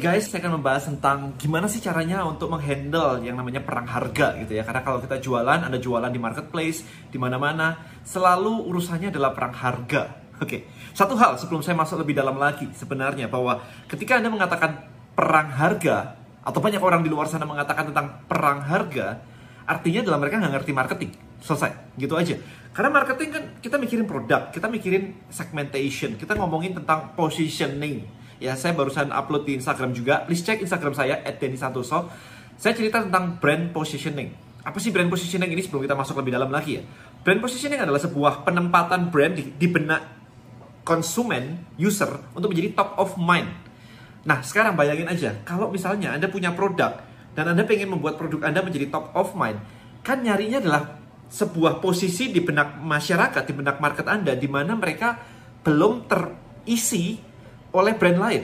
guys, saya akan membahas tentang gimana sih caranya untuk menghandle yang namanya perang harga gitu ya. Karena kalau kita jualan, Anda jualan di marketplace, di mana-mana, selalu urusannya adalah perang harga. Oke, satu hal sebelum saya masuk lebih dalam lagi sebenarnya bahwa ketika Anda mengatakan perang harga atau banyak orang di luar sana mengatakan tentang perang harga, artinya adalah mereka nggak ngerti marketing. Selesai, gitu aja. Karena marketing kan kita mikirin produk, kita mikirin segmentation, kita ngomongin tentang positioning Ya, saya barusan upload di Instagram juga. Please cek Instagram saya @denny_santoso. Saya cerita tentang brand positioning. Apa sih brand positioning ini sebelum kita masuk lebih dalam lagi ya? Brand positioning adalah sebuah penempatan brand di, di benak konsumen, user untuk menjadi top of mind. Nah, sekarang bayangin aja, kalau misalnya Anda punya produk dan Anda pengen membuat produk Anda menjadi top of mind, kan nyarinya adalah sebuah posisi di benak masyarakat, di benak market Anda, di mana mereka belum terisi oleh brand lain.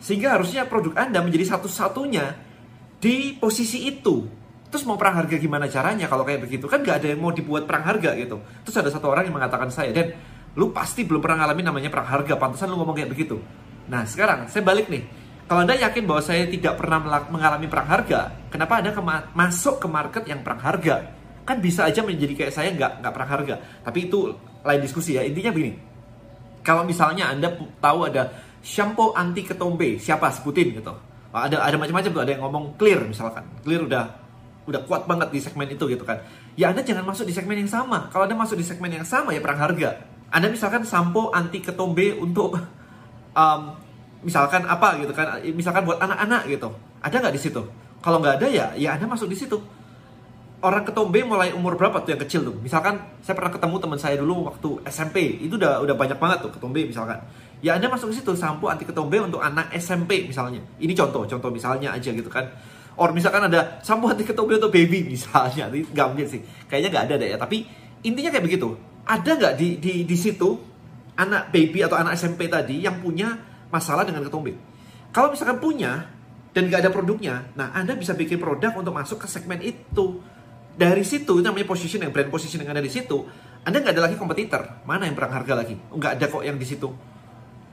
Sehingga harusnya produk Anda menjadi satu-satunya di posisi itu. Terus mau perang harga gimana caranya kalau kayak begitu? Kan gak ada yang mau dibuat perang harga gitu. Terus ada satu orang yang mengatakan saya, dan lu pasti belum pernah ngalamin namanya perang harga, pantesan lu ngomong kayak begitu. Nah sekarang saya balik nih. Kalau Anda yakin bahwa saya tidak pernah mengalami perang harga, kenapa Anda ke masuk ke market yang perang harga? Kan bisa aja menjadi kayak saya nggak nggak perang harga. Tapi itu lain diskusi ya. Intinya begini. Kalau misalnya Anda tahu ada shampoo anti ketombe. Siapa? Sebutin gitu. Ada ada macam-macam tuh. Ada yang ngomong clear misalkan. Clear udah udah kuat banget di segmen itu gitu kan. Ya anda jangan masuk di segmen yang sama. Kalau anda masuk di segmen yang sama ya perang harga. Anda misalkan sampo anti ketombe untuk um, misalkan apa gitu kan. Misalkan buat anak-anak gitu. Ada nggak di situ? Kalau nggak ada ya ya anda masuk di situ orang ketombe mulai umur berapa tuh yang kecil tuh misalkan saya pernah ketemu teman saya dulu waktu SMP itu udah udah banyak banget tuh ketombe misalkan ya Anda masuk ke situ sampo anti ketombe untuk anak SMP misalnya. Ini contoh, contoh misalnya aja gitu kan. Or misalkan ada sampo anti ketombe untuk baby misalnya, nggak mungkin sih. Kayaknya nggak ada deh ya. Tapi intinya kayak begitu. Ada nggak di, di di situ anak baby atau anak SMP tadi yang punya masalah dengan ketombe? Kalau misalkan punya dan nggak ada produknya, nah Anda bisa bikin produk untuk masuk ke segmen itu. Dari situ itu namanya position yang brand position yang ada di situ. Anda nggak ada lagi kompetitor. Mana yang perang harga lagi? Nggak ada kok yang di situ.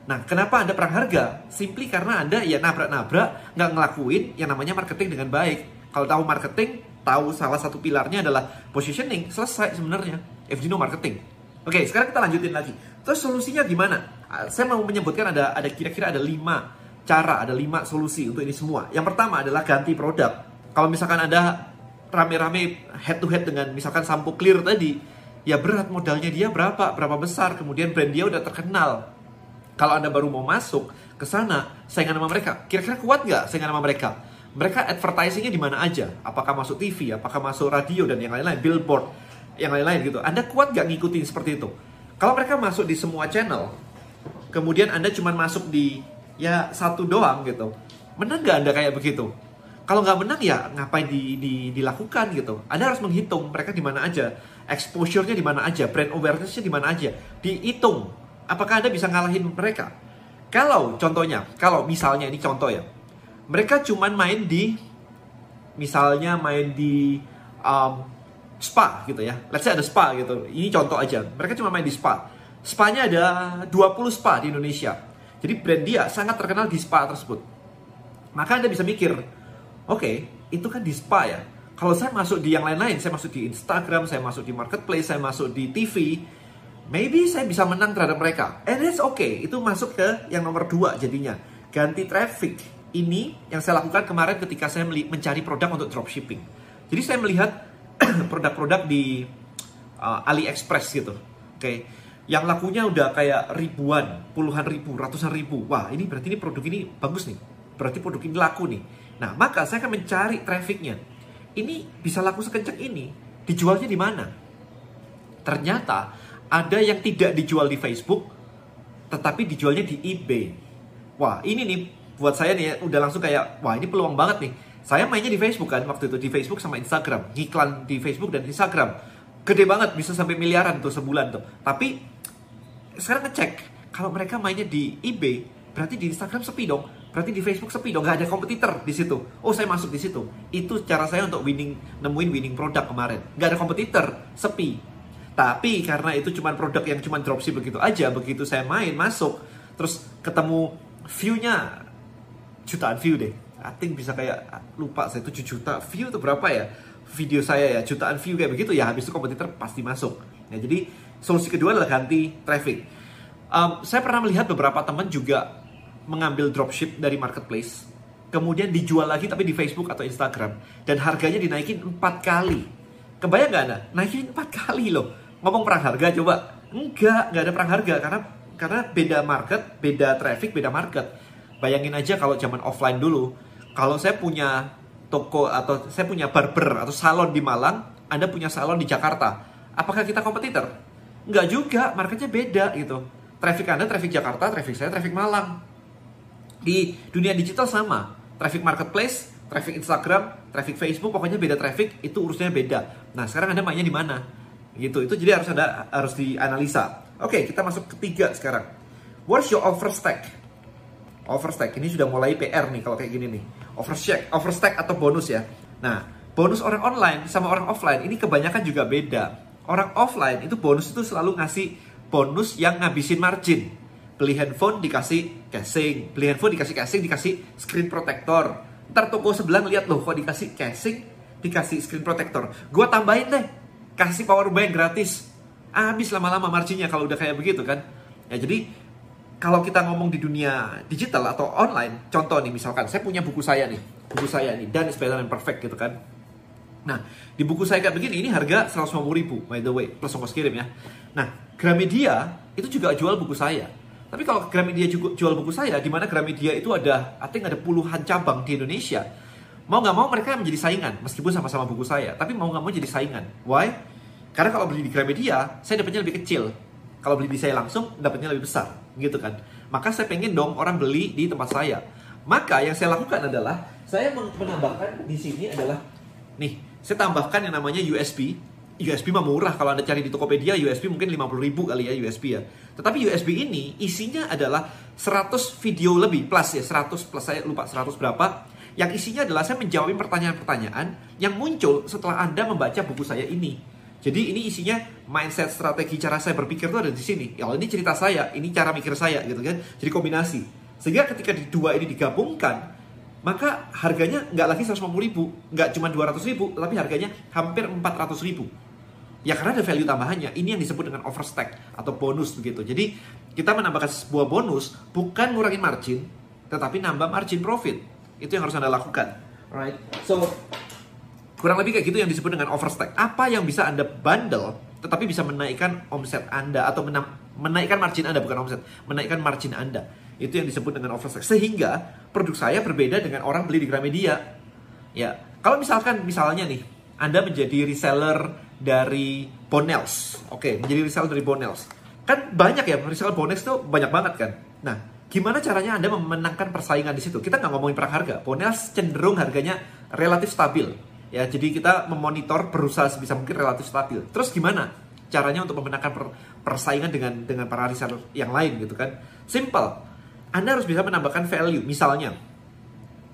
Nah, kenapa Anda perang harga? Simply karena Anda ya nabrak-nabrak, nggak ngelakuin yang namanya marketing dengan baik. Kalau tahu marketing, tahu salah satu pilarnya adalah positioning, selesai sebenarnya. If you know marketing. Oke, sekarang kita lanjutin lagi. Terus solusinya gimana? Ah, saya mau menyebutkan ada ada kira-kira ada lima cara, ada lima solusi untuk ini semua. Yang pertama adalah ganti produk. Kalau misalkan ada rame-rame head to head dengan misalkan sampo clear tadi, ya berat modalnya dia berapa, berapa besar, kemudian brand dia udah terkenal, kalau Anda baru mau masuk ke sana, saingan sama mereka, kira-kira kuat nggak saingan sama mereka? Mereka advertisingnya di mana aja? Apakah masuk TV, apakah masuk radio dan yang lain-lain, billboard, yang lain-lain gitu. Anda kuat nggak ngikutin seperti itu? Kalau mereka masuk di semua channel, kemudian Anda cuma masuk di ya satu doang gitu, menang nggak Anda kayak begitu? Kalau nggak menang ya ngapain di, di, dilakukan gitu? Anda harus menghitung mereka di mana aja, exposure-nya di mana aja, brand awareness-nya di mana aja, dihitung apakah Anda bisa ngalahin mereka? Kalau contohnya, kalau misalnya ini contoh ya, mereka cuman main di, misalnya main di um, spa gitu ya. Let's say ada spa gitu. Ini contoh aja. Mereka cuma main di spa. Spa-nya ada 20 spa di Indonesia. Jadi brand dia sangat terkenal di spa tersebut. Maka Anda bisa mikir, oke, okay, itu kan di spa ya. Kalau saya masuk di yang lain-lain, saya masuk di Instagram, saya masuk di marketplace, saya masuk di TV, maybe saya bisa menang terhadap mereka. And it's okay, itu masuk ke yang nomor dua jadinya. Ganti traffic. Ini yang saya lakukan kemarin ketika saya mencari produk untuk dropshipping. Jadi saya melihat produk-produk di uh, AliExpress gitu. Oke. Okay. Yang lakunya udah kayak ribuan, puluhan ribu, ratusan ribu. Wah, ini berarti ini produk ini bagus nih. Berarti produk ini laku nih. Nah, maka saya akan mencari trafficnya. Ini bisa laku sekencang ini. Dijualnya di mana? Ternyata ada yang tidak dijual di Facebook, tetapi dijualnya di eBay. Wah, ini nih buat saya nih udah langsung kayak, wah ini peluang banget nih. Saya mainnya di Facebook kan waktu itu di Facebook sama Instagram, iklan di Facebook dan Instagram. Gede banget bisa sampai miliaran tuh sebulan tuh. Tapi sekarang ngecek kalau mereka mainnya di eBay, berarti di Instagram sepi dong. Berarti di Facebook sepi dong, gak ada kompetitor di situ. Oh, saya masuk di situ. Itu cara saya untuk winning, nemuin winning produk kemarin. Gak ada kompetitor, sepi tapi karena itu cuma produk yang cuma dropship begitu aja, begitu saya main masuk, terus ketemu view-nya jutaan view deh. I think bisa kayak lupa saya 7 juta view atau berapa ya video saya ya jutaan view kayak begitu ya habis itu kompetitor pasti masuk. Nah jadi solusi kedua adalah ganti traffic. Um, saya pernah melihat beberapa teman juga mengambil dropship dari marketplace, kemudian dijual lagi tapi di Facebook atau Instagram dan harganya dinaikin empat kali. Kebayang nggak anda? Naikin empat kali loh. Ngomong perang harga coba? Enggak, nggak ada perang harga karena karena beda market, beda traffic, beda market. Bayangin aja kalau zaman offline dulu, kalau saya punya toko atau saya punya barber atau salon di Malang, Anda punya salon di Jakarta. Apakah kita kompetitor? Enggak juga, marketnya beda gitu. Traffic Anda, traffic Jakarta, traffic saya, traffic Malang. Di dunia digital sama. Traffic marketplace, traffic Instagram, traffic Facebook, pokoknya beda traffic, itu urusannya beda. Nah, sekarang Anda mainnya di mana? Gitu. Itu jadi harus ada harus dianalisa. Oke, kita masuk ketiga sekarang. What's your offer stack? Overstack ini sudah mulai PR nih kalau kayak gini nih. Overstack, overstack atau bonus ya. Nah, bonus orang online sama orang offline ini kebanyakan juga beda. Orang offline itu bonus itu selalu ngasih bonus yang ngabisin margin. Beli handphone dikasih casing, beli handphone dikasih casing, dikasih screen protector. Ntar toko sebelah ngeliat loh kok dikasih casing, dikasih screen protector. Gua tambahin deh, kasih power bank gratis. Habis lama-lama marginnya kalau udah kayak begitu kan. Ya jadi kalau kita ngomong di dunia digital atau online, contoh nih misalkan saya punya buku saya nih, buku saya nih, dan than perfect gitu kan. Nah, di buku saya kayak begini, ini harga 150 ribu, by the way, plus ongkos kirim ya. Nah, Gramedia itu juga jual buku saya. Tapi kalau Gramedia jual buku saya, di mana Gramedia itu ada, I think ada puluhan cabang di Indonesia. Mau nggak mau mereka menjadi saingan, meskipun sama-sama buku saya. Tapi mau nggak mau jadi saingan. Why? Karena kalau beli di Gramedia, saya dapatnya lebih kecil. Kalau beli di saya langsung, dapatnya lebih besar, gitu kan. Maka saya pengen dong orang beli di tempat saya. Maka yang saya lakukan adalah, saya menambahkan di sini adalah, nih, saya tambahkan yang namanya USB. USB mah murah kalau Anda cari di Tokopedia, USB mungkin 50 ribu kali ya USB ya. Tetapi USB ini isinya adalah 100 video lebih plus ya, 100 plus saya lupa 100 berapa. Yang isinya adalah saya menjawab pertanyaan-pertanyaan yang muncul setelah Anda membaca buku saya ini. Jadi ini isinya mindset, strategi, cara saya berpikir itu ada di sini. Ya ini cerita saya, ini cara mikir saya gitu kan. Jadi kombinasi. Sehingga ketika di dua ini digabungkan, maka harganya nggak lagi 150 ribu, nggak cuma 200 ribu, tapi harganya hampir 400 ribu. Ya karena ada value tambahannya. Ini yang disebut dengan overstack atau bonus begitu. Jadi kita menambahkan sebuah bonus bukan ngurangin margin, tetapi nambah margin profit. Itu yang harus Anda lakukan. Right? So Kurang lebih kayak gitu yang disebut dengan overstack. Apa yang bisa Anda bundle tetapi bisa menaikkan omset Anda atau menaikkan margin Anda bukan omset, menaikkan margin Anda. Itu yang disebut dengan overstack. Sehingga produk saya berbeda dengan orang beli di Gramedia. Ya, kalau misalkan misalnya nih, Anda menjadi reseller dari Bonels. Oke, menjadi reseller dari Bonels. Kan banyak ya, reseller Bonels itu banyak banget kan. Nah, gimana caranya Anda memenangkan persaingan di situ? Kita nggak ngomongin perang harga. Bonels cenderung harganya relatif stabil Ya, jadi kita memonitor berusaha sebisa mungkin relatif stabil. Terus gimana caranya untuk memenangkan per, persaingan dengan dengan para reseller yang lain gitu kan? Simple. Anda harus bisa menambahkan value. Misalnya,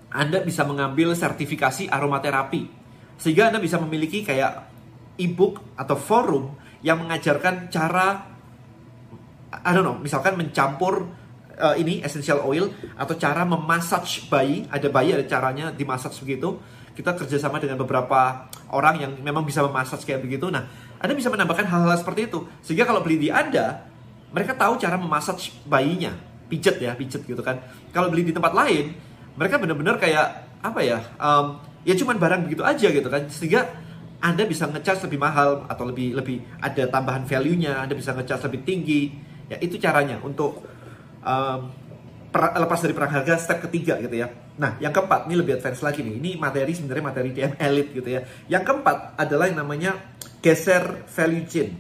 Anda bisa mengambil sertifikasi aromaterapi. Sehingga Anda bisa memiliki kayak ebook atau forum yang mengajarkan cara I don't know, misalkan mencampur uh, ini essential oil atau cara memassage bayi, ada bayi ada caranya dimassage begitu kita kerjasama dengan beberapa orang yang memang bisa memasak kayak begitu. Nah, Anda bisa menambahkan hal-hal seperti itu. Sehingga kalau beli di Anda, mereka tahu cara memasak bayinya. Pijet ya, pijet gitu kan. Kalau beli di tempat lain, mereka benar-benar kayak, apa ya, um, ya cuman barang begitu aja gitu kan. Sehingga anda bisa ngecas lebih mahal atau lebih lebih ada tambahan value-nya, Anda bisa ngecas lebih tinggi. Ya itu caranya untuk um, lepas dari perang harga step ketiga gitu ya. Nah, yang keempat ini lebih advance lagi nih. Ini materi sebenarnya materi DM elite gitu ya. Yang keempat adalah yang namanya geser value chain.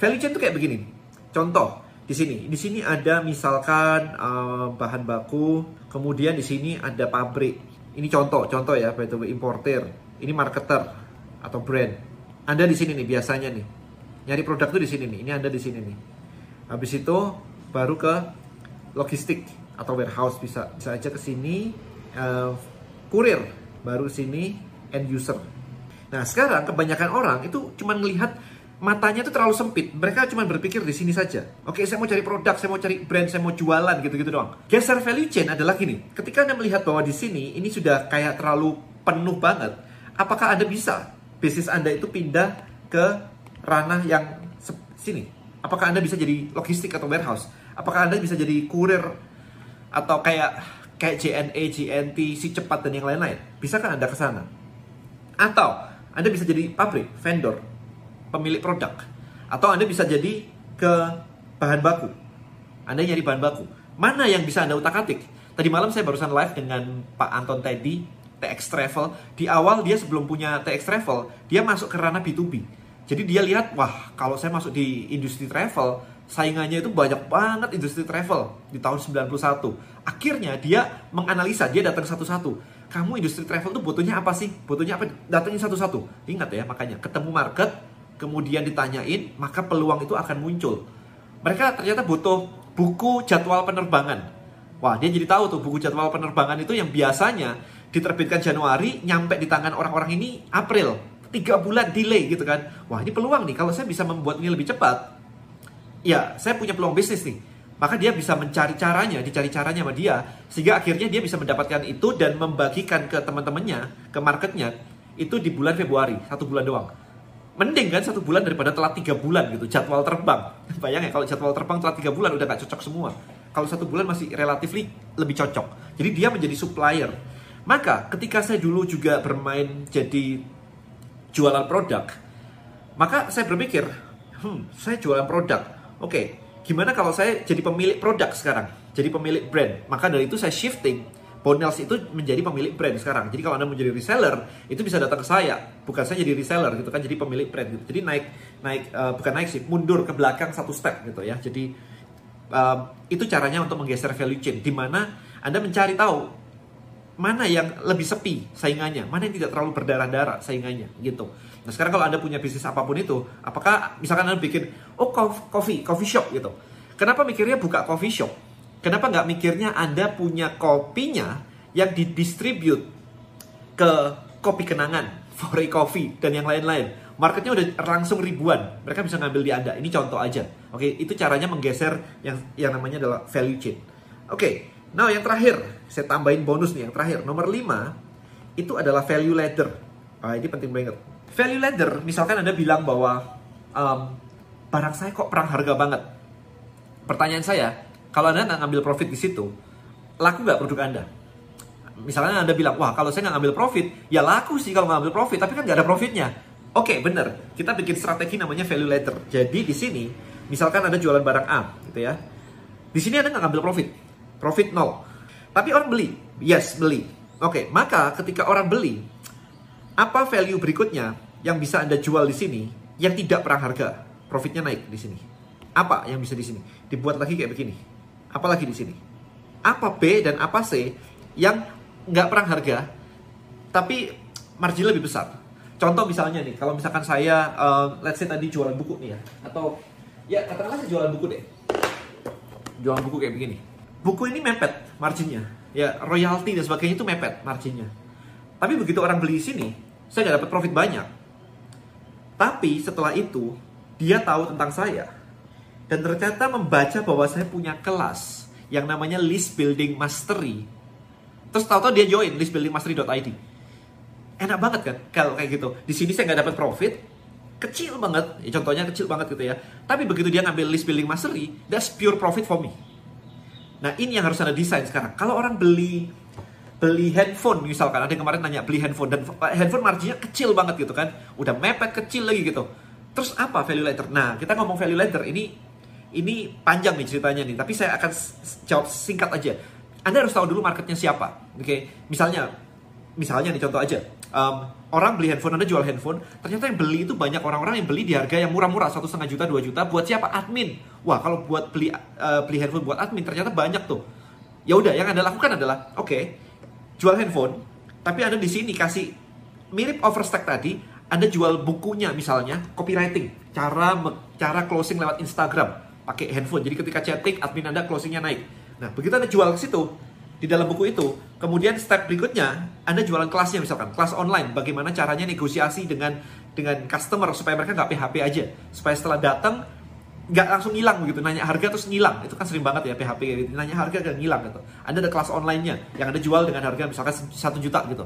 Value chain itu kayak begini. Contoh di sini, di sini ada misalkan uh, bahan baku, kemudian di sini ada pabrik. Ini contoh, contoh ya, by the way, importer. Ini marketer atau brand. Anda di sini nih biasanya nih. Nyari produk tuh di sini nih. Ini Anda di sini nih. Habis itu baru ke logistik atau warehouse bisa bisa aja ke sini uh, kurir baru sini end user. Nah sekarang kebanyakan orang itu cuma melihat matanya itu terlalu sempit. Mereka cuma berpikir di sini saja. Oke, saya mau cari produk, saya mau cari brand, saya mau jualan gitu-gitu doang. Geser value chain adalah gini. Ketika Anda melihat bahwa di sini ini sudah kayak terlalu penuh banget, apakah Anda bisa bisnis Anda itu pindah ke ranah yang sini? Apakah Anda bisa jadi logistik atau warehouse? Apakah Anda bisa jadi kurir atau kayak kayak JNE, JNT, si cepat dan yang lain-lain? Bisakah Anda ke sana? Atau Anda bisa jadi pabrik, vendor, pemilik produk. Atau Anda bisa jadi ke bahan baku. Anda nyari bahan baku. Mana yang bisa Anda utak-atik? Tadi malam saya barusan live dengan Pak Anton Teddy, TX Travel. Di awal dia sebelum punya TX Travel, dia masuk ke ranah B2B. Jadi dia lihat, wah kalau saya masuk di industri travel, saingannya itu banyak banget industri travel di tahun 91. Akhirnya dia menganalisa, dia datang satu-satu. Kamu industri travel tuh butuhnya apa sih? Butuhnya apa? Datangin satu-satu. Ingat ya, makanya ketemu market, kemudian ditanyain, maka peluang itu akan muncul. Mereka ternyata butuh buku jadwal penerbangan. Wah, dia jadi tahu tuh buku jadwal penerbangan itu yang biasanya diterbitkan Januari, nyampe di tangan orang-orang ini April. Tiga bulan delay gitu kan. Wah, ini peluang nih. Kalau saya bisa membuat ini lebih cepat, ya saya punya peluang bisnis nih. Maka dia bisa mencari caranya, dicari caranya sama dia. Sehingga akhirnya dia bisa mendapatkan itu dan membagikan ke teman-temannya, ke marketnya, itu di bulan Februari, satu bulan doang mending kan satu bulan daripada telat tiga bulan gitu jadwal terbang bayangin kalau jadwal terbang telat tiga bulan udah gak cocok semua kalau satu bulan masih relatif lebih cocok jadi dia menjadi supplier maka ketika saya dulu juga bermain jadi jualan produk maka saya berpikir hmm saya jualan produk oke gimana kalau saya jadi pemilik produk sekarang jadi pemilik brand maka dari itu saya shifting Bonels itu menjadi pemilik brand sekarang. Jadi kalau Anda menjadi reseller, itu bisa datang ke saya. Bukan saya jadi reseller gitu kan, jadi pemilik brand gitu. Jadi naik naik uh, bukan naik sih, mundur ke belakang satu step gitu ya. Jadi um, itu caranya untuk menggeser value chain di mana Anda mencari tahu mana yang lebih sepi saingannya, mana yang tidak terlalu berdarah-darah saingannya gitu. Nah, sekarang kalau Anda punya bisnis apa pun itu, apakah misalkan Anda bikin oh coffee, coffee shop gitu. Kenapa mikirnya buka coffee shop? Kenapa nggak mikirnya Anda punya kopinya yang didistribute ke kopi kenangan, Fore Coffee, dan yang lain-lain. Marketnya udah langsung ribuan. Mereka bisa ngambil di Anda. Ini contoh aja. Oke, itu caranya menggeser yang yang namanya adalah value chain. Oke, nah yang terakhir, saya tambahin bonus nih yang terakhir. Nomor 5, itu adalah value ladder. Ah, ini penting banget. Value ladder, misalkan Anda bilang bahwa um, barang saya kok perang harga banget. Pertanyaan saya, kalau Anda nggak ngambil profit di situ, laku nggak produk Anda? Misalnya Anda bilang, wah kalau saya nggak ngambil profit, ya laku sih kalau nggak ngambil profit, tapi kan nggak ada profitnya. Oke, okay, bener. Kita bikin strategi namanya value ladder. Jadi di sini, misalkan Anda jualan barang A, gitu ya. Di sini Anda nggak ngambil profit. Profit nol. Tapi orang beli. Yes, beli. Oke, okay, maka ketika orang beli, apa value berikutnya yang bisa Anda jual di sini yang tidak perang harga? Profitnya naik di sini. Apa yang bisa di sini? Dibuat lagi kayak begini apalagi di sini. Apa B dan apa C yang nggak perang harga, tapi margin lebih besar. Contoh misalnya nih, kalau misalkan saya, uh, let's say tadi jualan buku nih ya, atau ya katakanlah saya jualan buku deh, jualan buku kayak begini. Buku ini mepet marginnya, ya royalti dan sebagainya itu mepet marginnya. Tapi begitu orang beli sini, saya nggak dapat profit banyak. Tapi setelah itu, dia tahu tentang saya, dan ternyata membaca bahwa saya punya kelas yang namanya list building mastery. Terus tahu-tahu dia join listbuildingmastery.id. Enak banget kan kalau kayak gitu. Di sini saya nggak dapat profit, kecil banget. Ya, contohnya kecil banget gitu ya. Tapi begitu dia ngambil list building mastery, that's pure profit for me. Nah ini yang harus anda desain sekarang. Kalau orang beli beli handphone misalkan ada yang kemarin nanya beli handphone dan handphone marginnya kecil banget gitu kan udah mepet kecil lagi gitu terus apa value ladder nah kita ngomong value ladder ini ini panjang nih ceritanya nih, tapi saya akan jawab singkat aja. Anda harus tahu dulu marketnya siapa. Oke, okay? misalnya, misalnya nih contoh aja. Um, orang beli handphone, Anda jual handphone, ternyata yang beli itu banyak orang-orang yang beli di harga yang murah-murah, satu setengah juta, dua juta. Buat siapa? Admin. Wah, kalau buat beli uh, beli handphone buat admin, ternyata banyak tuh. Ya udah, yang anda lakukan adalah, oke, okay, jual handphone, tapi anda di sini kasih mirip overstack tadi, anda jual bukunya misalnya, copywriting, cara cara closing lewat Instagram pakai handphone. Jadi ketika chatting, admin Anda closingnya naik. Nah, begitu Anda jual ke situ, di dalam buku itu, kemudian step berikutnya Anda jualan kelasnya misalkan, kelas online, bagaimana caranya negosiasi dengan dengan customer supaya mereka nggak PHP aja, supaya setelah datang nggak langsung ngilang begitu nanya harga terus ngilang. Itu kan sering banget ya PHP gitu. Nanya harga dan ngilang gitu. Anda ada kelas onlinenya yang anda jual dengan harga misalkan satu juta gitu.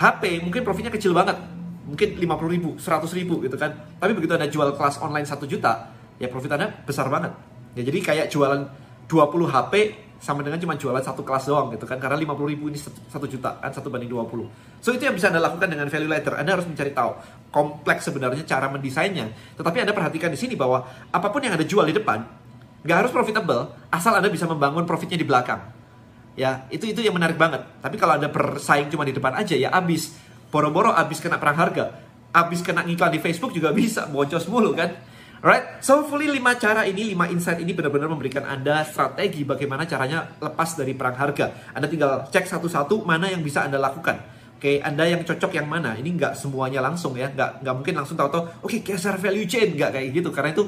HP mungkin profitnya kecil banget. Mungkin 50 ribu 100 ribu gitu kan. Tapi begitu anda jual kelas online satu juta ya profit anda besar banget. Ya jadi kayak jualan 20 HP sama dengan cuma jualan satu kelas doang gitu kan. Karena 50 ribu ini satu juta kan satu banding 20 so itu yang bisa anda lakukan dengan value ladder. Anda harus mencari tahu kompleks sebenarnya cara mendesainnya. Tetapi anda perhatikan di sini bahwa apa pun yang anda jual di depan nggak harus profitable asal anda bisa membangun profitnya di belakang. Ya itu itu yang menarik banget. Tapi kalau anda bersaing cuma di depan aja ya abis. Boro-boro abis kena perang harga abis kena ngiklan di Facebook juga bisa boncos mulu kan Alright, so hopefully 5 cara ini, 5 insight ini benar-benar memberikan Anda strategi bagaimana caranya lepas dari perang harga. Anda tinggal cek satu-satu mana yang bisa Anda lakukan. Oke, okay, Anda yang cocok yang mana? Ini nggak semuanya langsung ya, nggak nggak mungkin langsung tahu-tahu. Oke, okay, geser value chain nggak kayak gitu, karena itu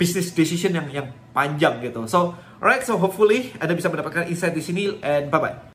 business decision yang yang panjang gitu. So, alright, so hopefully Anda bisa mendapatkan insight di sini and bye bye.